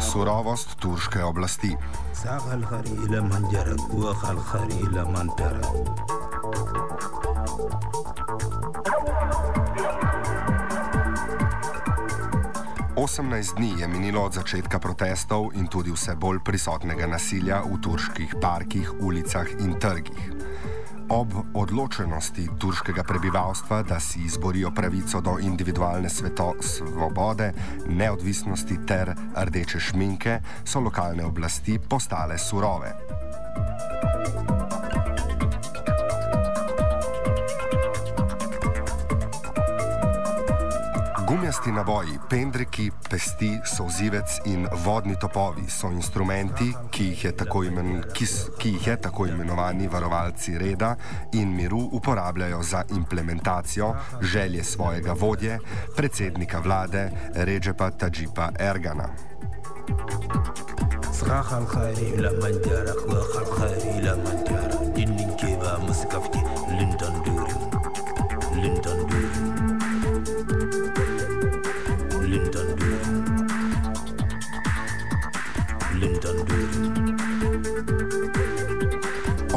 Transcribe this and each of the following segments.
Surovost turške oblasti. Osemnajst dni je minilo od začetka protestov in tudi vse bolj prisotnega nasilja v turških parkih, ulicah in trgih. Ob odločenosti turškega prebivalstva, da si izborijo pravico do individualne sveto, svobode, neodvisnosti ter rdeče šminke, so lokalne oblasti postale surove. Gumijasti naboji, pendreki, pesti, sozivec in vodni topovi so instrumenti, ki jih, imen, ki, ki jih je tako imenovani varovalci reda in miru uporabljajo za implementacijo želje svojega vodje, predsednika vlade Ređepa Tadžipa Ergana. صراخ الخير إلى من جارك وخ الخير إلى من جارك دين كيبا مسكفتي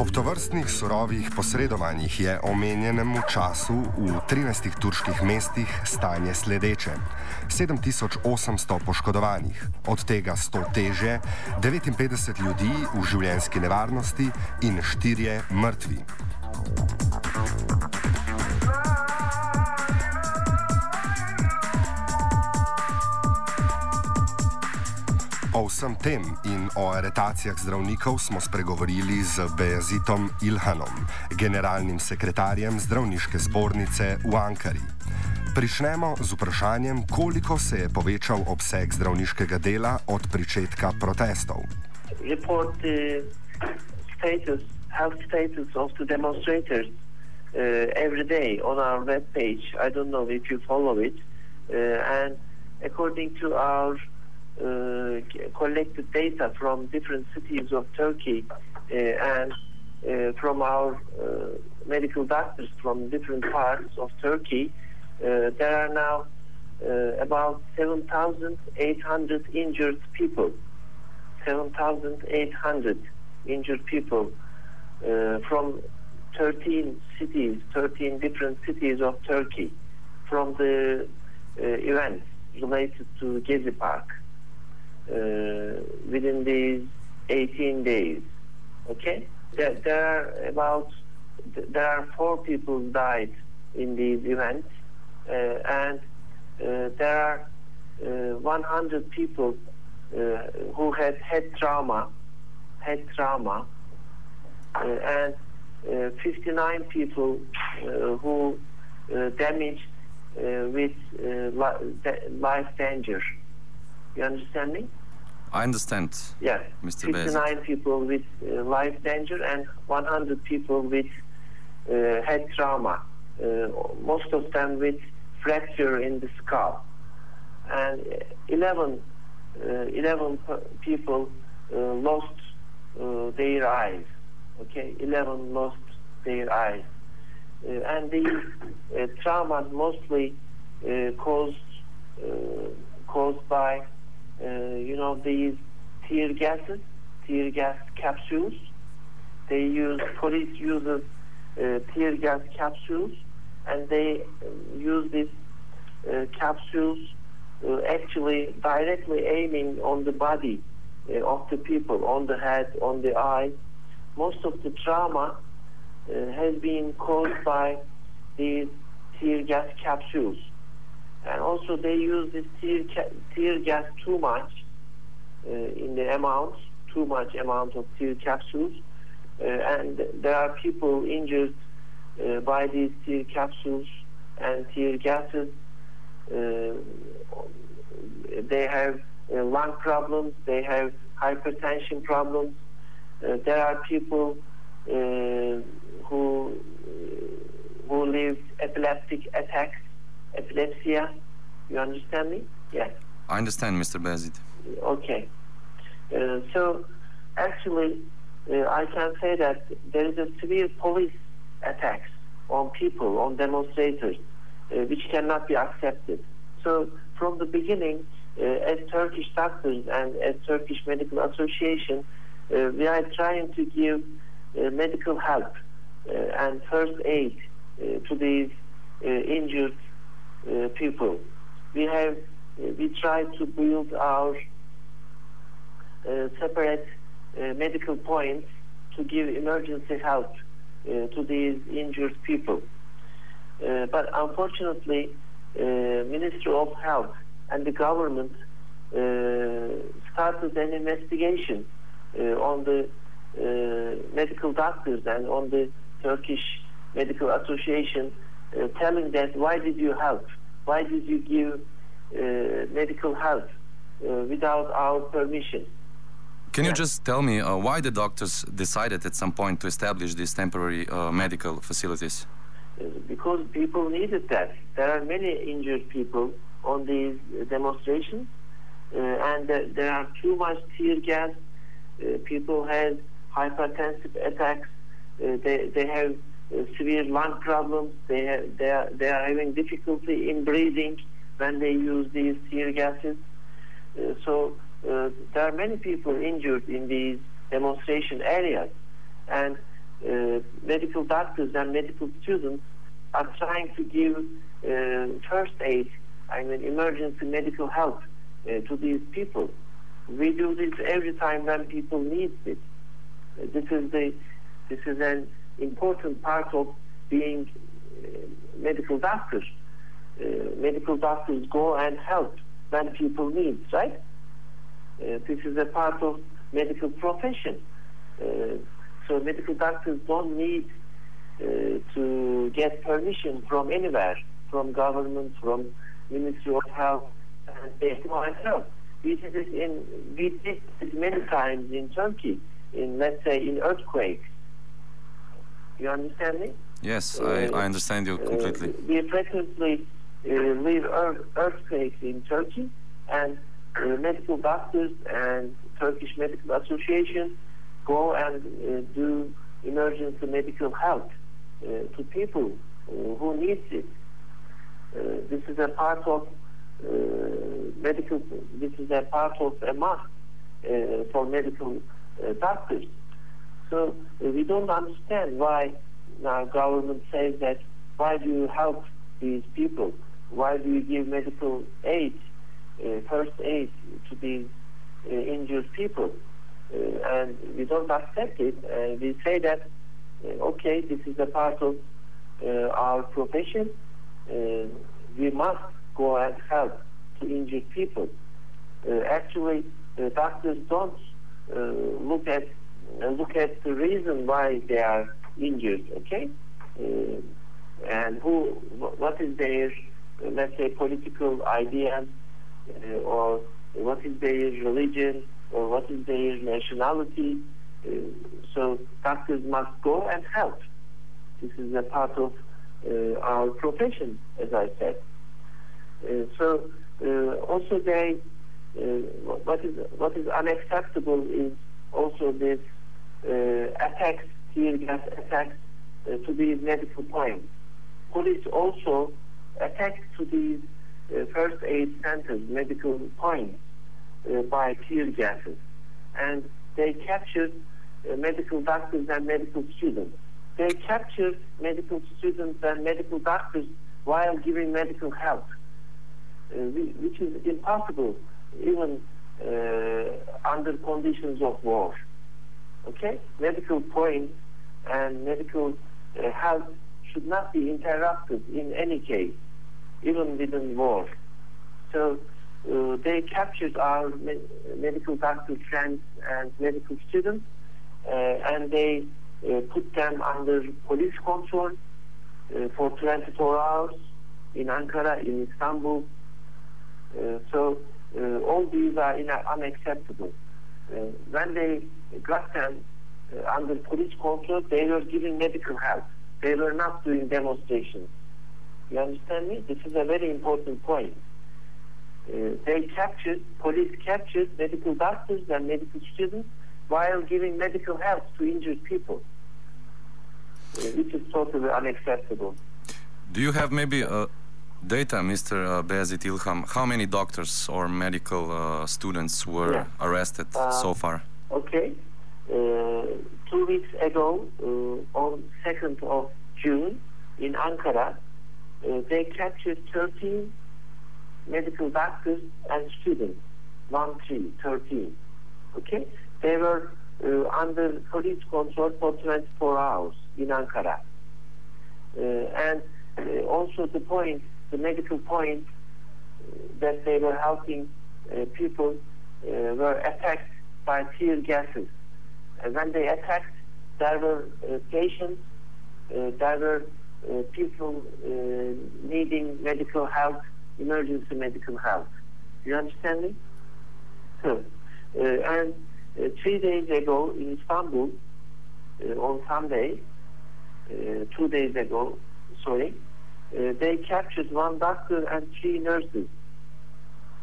Ob tovrstnih surovih posredovanjih je omenjenemu času v 13 turških mestih stanje sledeče: 7800 poškodovanih, od tega 100 teže, 59 ljudi v življenjski nevarnosti in 4 mrtvi. O vsem tem in o aretacijah zdravnikov smo spregovorili z Bejazitom Ilhanom, generalnim sekretarjem zdravniške zbornice v Ankari. Pričnemo z vprašanjem, koliko se je povečal obseg zdravniškega dela od začetka protestov. Report the status, health status of the demonstrators uh, every day on our web page. I don't know if you follow it. Uh, and according to our Uh, collected data from different cities of Turkey uh, and uh, from our medical doctors from different parts of Turkey, there are now about 7,800 injured people. 7,800 injured people from 13 cities, 13 different cities of Turkey from the uh, events related to Gezi Park. Uh, within these 18 days. Okay, there, there, are about there are four people died in these events, uh, and uh, there are uh, 100 people uh, who had head trauma, head trauma, uh, and 59 people who damaged with life danger. You understand me? I understand. Yes. Mr. 59 Bezit. people with uh, life danger and 100 people with uh, head trauma. Uh, most of them with fracture in the skull. And 11, uh, 11 people uh, lost uh, their eyes. Okay, 11 lost their eyes. and these traumas mostly caused caused by uh, you know, these tear gases, tear gas capsules. They use, police uses uh, tear gas capsules and they use these uh, capsules uh, actually directly aiming on the body uh, of the people, on the head, on the eye. Most of the trauma uh, has been caused by these tear gas capsules and also they use this tear, tear gas too much uh, in the amount, too much amount of tear capsules, uh, and there are people injured uh, by these tear capsules and tear gases. Uh, they have uh, lung problems, they have hypertension problems. Uh, there are people who who live epileptic attacks epilepsy. You understand me? Yes. I understand, Mr. Bazit. Okay. Uh, so, actually, uh, I can say that there is a severe police attacks on people, on demonstrators, uh, which cannot be accepted. So from the beginning, uh, as Turkish doctors and as Turkish Medical Association, uh, we are trying to give uh, medical help uh, and first aid uh, to these uh, injured people. We have uh, we try to build our uh, separate uh, medical points to give emergency help uh, to these injured people. Uh, but unfortunately, uh, Ministry of Health and the government uh, started an investigation uh, on the uh, medical doctors and on the Turkish Medical Association, uh, telling that why did you help? Why did you give uh, medical help uh, without our permission? Can you just tell me uh, why the doctors decided at some point to establish these temporary uh, medical facilities? Because people needed that. There are many injured people on these demonstrations, uh, and there are too much tear gas. Uh, people have hypertensive attacks. Uh, they, they have severe lung problems. They, they, are, they are having difficulty in breathing when they use these tear gases. Uh, so uh, there are many people injured in these demonstration areas, and uh, medical doctors and medical students are trying to give uh, first aid, I mean emergency medical help uh, to these people. We do this every time when people need it. Uh, this is the this is an important part of being uh, medical doctors. Uh, medical doctors go and help when people need, right? Uh, this is a part of medical profession. Uh, so medical doctors don't need uh, to get permission from anywhere, from government, from Ministry of Health, and they go and help. We did it in we did it many times in Turkey, in let's say in earthquakes. You understand me? Yes, I, I understand you Uh, completely. we frequently uh, leave earth, earthquakes in Turkey, and uh, medical doctors and Turkish Medical Association go and uh, do emergency medical help uh, to people who need it. Uh, this is a part of uh, medical. This is a part of a must uh, for medical uh, doctors. So uh, we don't understand why our government says that why do you help these people? Why do you give medical aid, uh, first aid to these uh, injured people? Uh, and we don't accept it. And we say that, uh, okay, this is a part of uh, our profession. Uh, we must go and help to injured people. Uh, actually, uh, doctors don't uh, look at uh, look at the reason why they are injured. Okay, uh, and who, wh- what is their, let's say, political idea, uh, or what is their religion, or what is their nationality. Uh, so doctors must go and help. This is a part of uh, our profession, as I said. Uh, so uh, also they, what is what is unacceptable is also this attacks, tear gas attacks uh, to these medical points. Police also attacked to these uh, first aid centers, medical points, uh, by tear gases, and they captured uh, medical doctors and medical students. They captured medical students and medical doctors while giving medical help, uh, which is impossible even uh, under conditions of war. Okay, medical points and medical uh, help should not be interrupted in any case, even within war. So uh, they captured our me- medical doctor friends and medical students, uh, and they uh, put them under police control uh, for 24 hours in Ankara, in Istanbul. Uh, so all these are in- unacceptable. When they got them uh, under police control, they were giving medical help. They were not doing demonstrations. You understand me? This is a very important point. Uh, they captured, police captured medical doctors and medical students while giving medical help to injured people, uh, which is totally unacceptable. Do you have maybe a, data, Mr. Uh, Beyazit Ilhan, how many doctors or medical uh, students were yeah. arrested uh, so far? Okay. Uh, two weeks ago, uh, on 2nd of June, in Ankara, uh, they captured 13 medical doctors and students. One, three, 13. Okay? They were under police control for 24 hours in Ankara. and also the point the medical point uh, that they were helping uh, people uh, were attacked by tear gases. And when they attacked, there were uh, patients, uh, there were uh, people needing medical help, emergency medical help. You understand me? So, and three days ago in Istanbul, on Sunday, two days ago, sorry, uh, they captured one doctor and three nurses uh,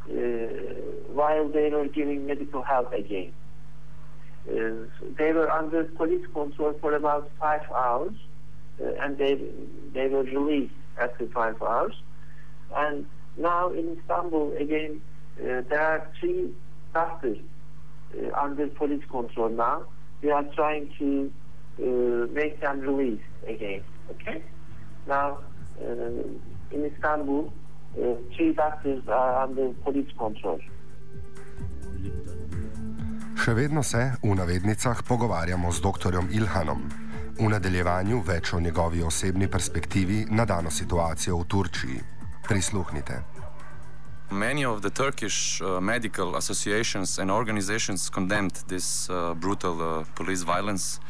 while they were giving medical help again. Uh, they were under police control for about five hours, uh, and they they were released after five hours. And now in Istanbul again, uh, there are three doctors uh, under police control now. We are trying to make them released again. Okay. Now in Istanbul, three doctors are under police control. Še vedno se v navednicah pogovarjamo z dr. Ilhanom. V nadaljevanju več o njegovi osebni perspektivi na dano situacijo v Turčiji. Prisluhnite. Many of the Turkish uh, medical associations and organizations condemned this uh, brutal uh, police violence.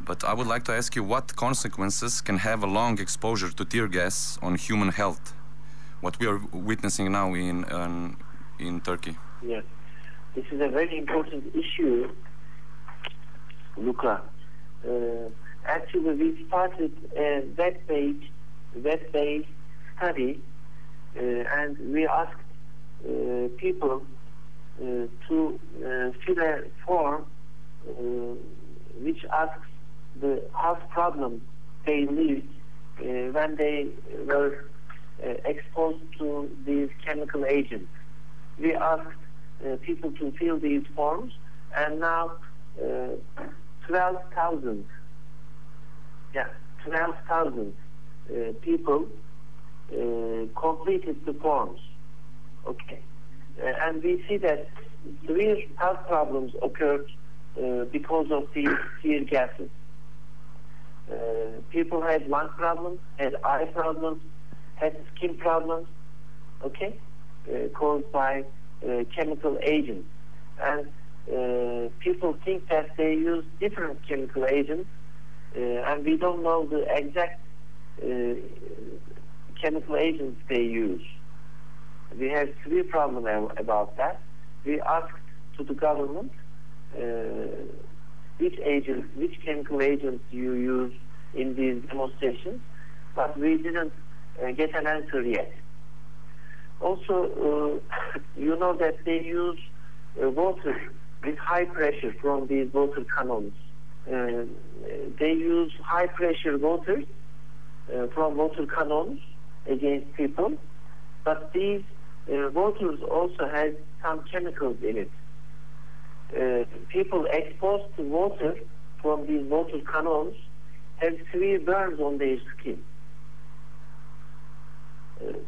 But I would like to ask you what consequences can have a long exposure to tear gas on human health? What we are witnessing now in um, in Turkey. Yes, this is a very important issue, Luca. Uh, actually, we started a web-based web-based study, uh, and we asked uh, people uh, to uh, fill a form uh, which asks the health problems they lived when they were exposed to these chemical agents. We asked uh, people to fill these forms, and now uh, 12,000, yeah, 12,000 uh, people uh, completed the forms. Okay, and we see that severe health problems occurred because of these tear gases. Uh, people had lung problems, had eye problems, had skin problems, okay, uh, caused by uh, chemical agents. And people think that they use different chemical agents, and we don't know the exact chemical agents they use. We have three problems about that. We asked to the government uh, which agents, which chemical agents you use in these demonstrations, but we didn't get an answer yet. Also, uh, you know that they use uh, water with high pressure from these water cannons. Uh, they use high pressure water from water cannons against people, but these waters also have some chemicals in it uh, people exposed to water from these water canals have severe burns on their skin.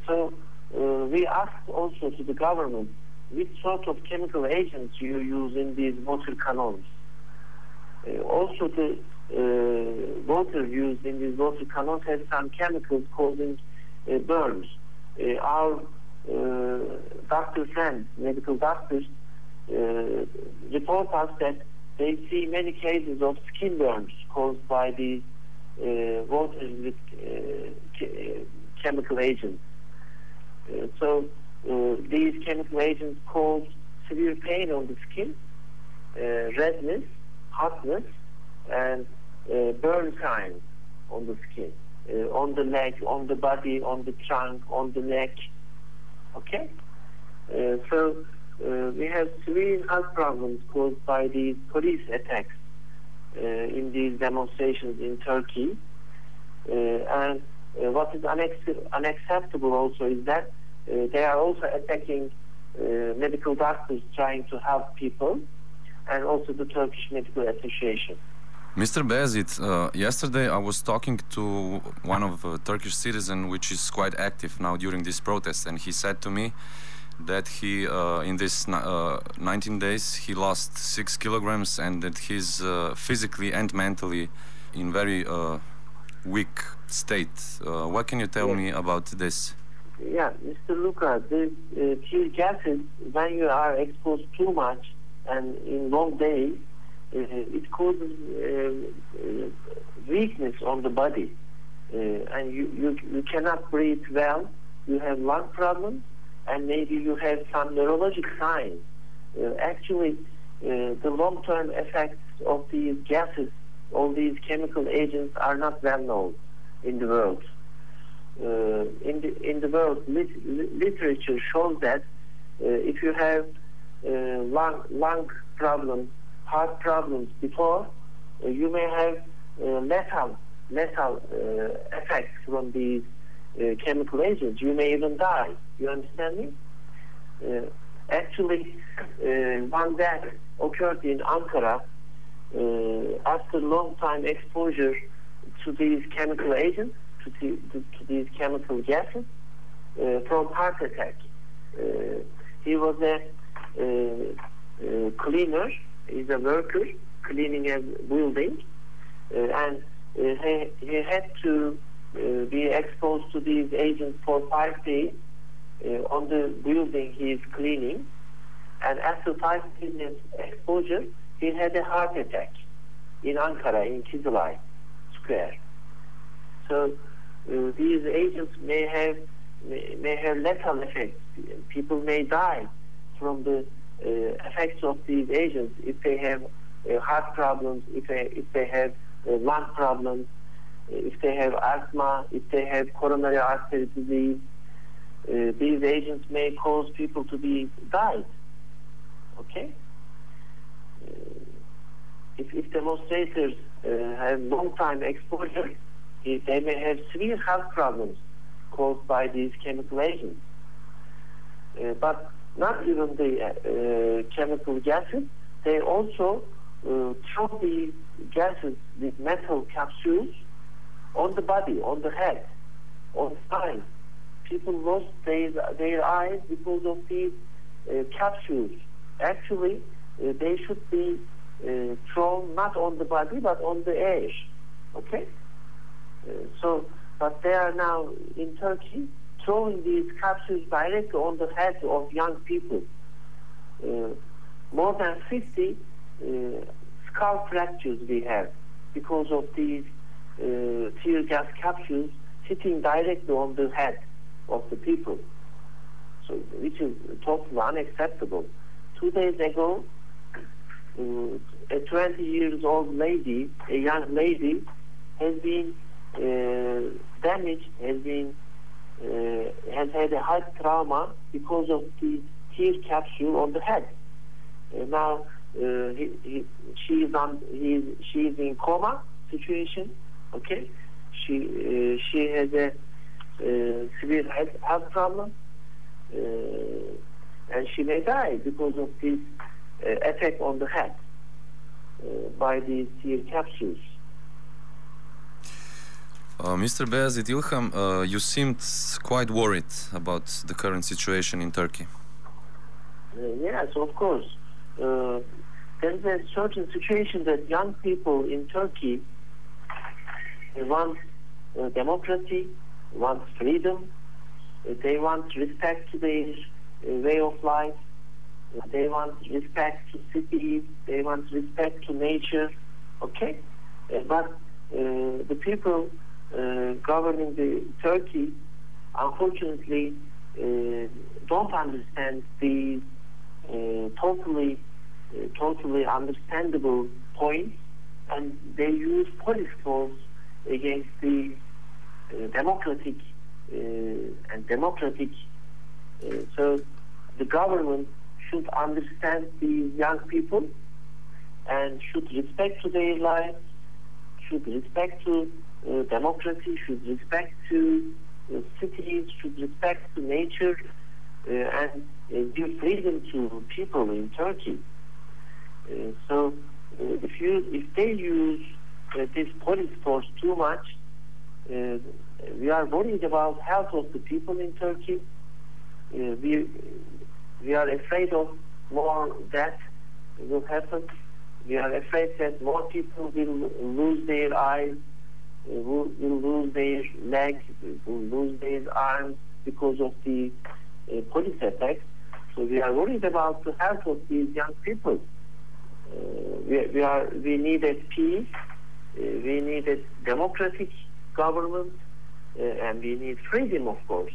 So uh, we asked also to the government which sort of chemical agents you use in these water canals. Uh, also the uh, water used in these water canals has some chemicals causing burns. our doctor friends, medical doctors, uh, report us that they see many cases of skin burns caused by these uh, waters with uh, chemical agents. Uh, so uh, these chemical agents cause severe pain on the skin, uh, redness, hotness, and burn signs on the skin, on the leg, on the body, on the trunk, on the neck. Okay? so uh, we have severe health problems caused by these police attacks uh, in these demonstrations in Turkey. Uh, and uh, what is unacceptable also is that uh, they are also attacking uh, medical doctors trying to help people, and also the Turkish Medical Association. Mr. Beyazit, uh, yesterday I was talking to one of Turkish citizen, which is quite active now during this protest, and he said to me that he, uh, in this uh, 19 days, he lost six kilograms, and that he's uh, physically and mentally in very uh, weak state. Uh, what can you tell me about this? Yeah, Mr. Luca, the tear gases, when you are exposed too much and in long days, uh, it causes uh, weakness on the body. Uh, and you, you, you cannot breathe well, you have lung problems, and maybe you have some neurologic signs. actually, the long-term effects of these gases, all these chemical agents are not well known in the world. Uh, in the in the world, lit- literature shows that uh, if you have uh, lung lung problems heart problems before, uh, you may have uh, lethal, lethal uh, effects from these chemical agents. You may even die. You understand me? actually, one death occurred in Ankara after long time exposure to these chemical agents, to, the, to these chemical gases, uh, from heart attack. Uh, he was a uh, cleaner he's a worker cleaning a building, uh, and uh, he, he had to uh, be exposed to these agents for five days on the building he is cleaning. And after five days exposure, he had a heart attack in Ankara, in Kizilay Square. So uh, these agents may have may, may, have lethal effects. People may die from the uh, effects of these agents if they have uh, heart problems, if they, if they have uh, lung problems, if they have asthma, if they have coronary artery disease, uh, these agents may cause people to be died. Okay? Uh, if, if demonstrators uh, have long time exposure, they may have severe health problems caused by these chemical agents. but not even the uh, chemical gases, they also uh, throw the gases with metal capsules on the body, on the head, on the eyes. People lost their, their eyes because of these uh, capsules. Actually, uh, they should be uh, thrown not on the body but on the air. Okay? Uh, so, but they are now in Turkey throwing these capsules directly on the heads of young people. Uh, more than 50 uh, skull fractures we have because of these uh, tear gas capsules hitting directly on the head of the people. So, which is totally unacceptable. Two days ago, uh, a 20 years old lady, a young lady, has been uh, damaged, has been uh, has had a heart trauma because of the tear capsule on the head. Uh, now uh, he, he, she is on he, she is in coma situation. Okay, she uh, she has a uh, severe health, health problem, and she may die because of this attack on the head by these tear capsules. Uh, Mr. Beyazit Ilhan, uh, you seemed quite worried about the current situation in Turkey. Uh, yes, of course. Uh, there's a certain situation that young people in Turkey want uh, democracy, want freedom, uh, they want respect to their way of life, they want respect to cities, they want respect to nature, okay? but the people uh, governing the Turkey, unfortunately, uh, don't understand these uh, totally, totally understandable points, and they use police force against the democratic and democratic. so the government should understand these young people and should respect to their lives, should respect to uh, democracy, should respect to uh, cities, should respect to nature, uh, and uh, give freedom to people in Turkey. Uh, so if you if they use this police force too much, we are worried about health of the people in Turkey. we we are afraid of more death will happen. We are afraid that more people will lose their eyes, will, will lose their legs, will lose their arms because of the uh, police attacks. So we are worried about the health of these young people. Uh, we, we, are we need a peace, uh, we need a democratic government, uh, and we need freedom, of course.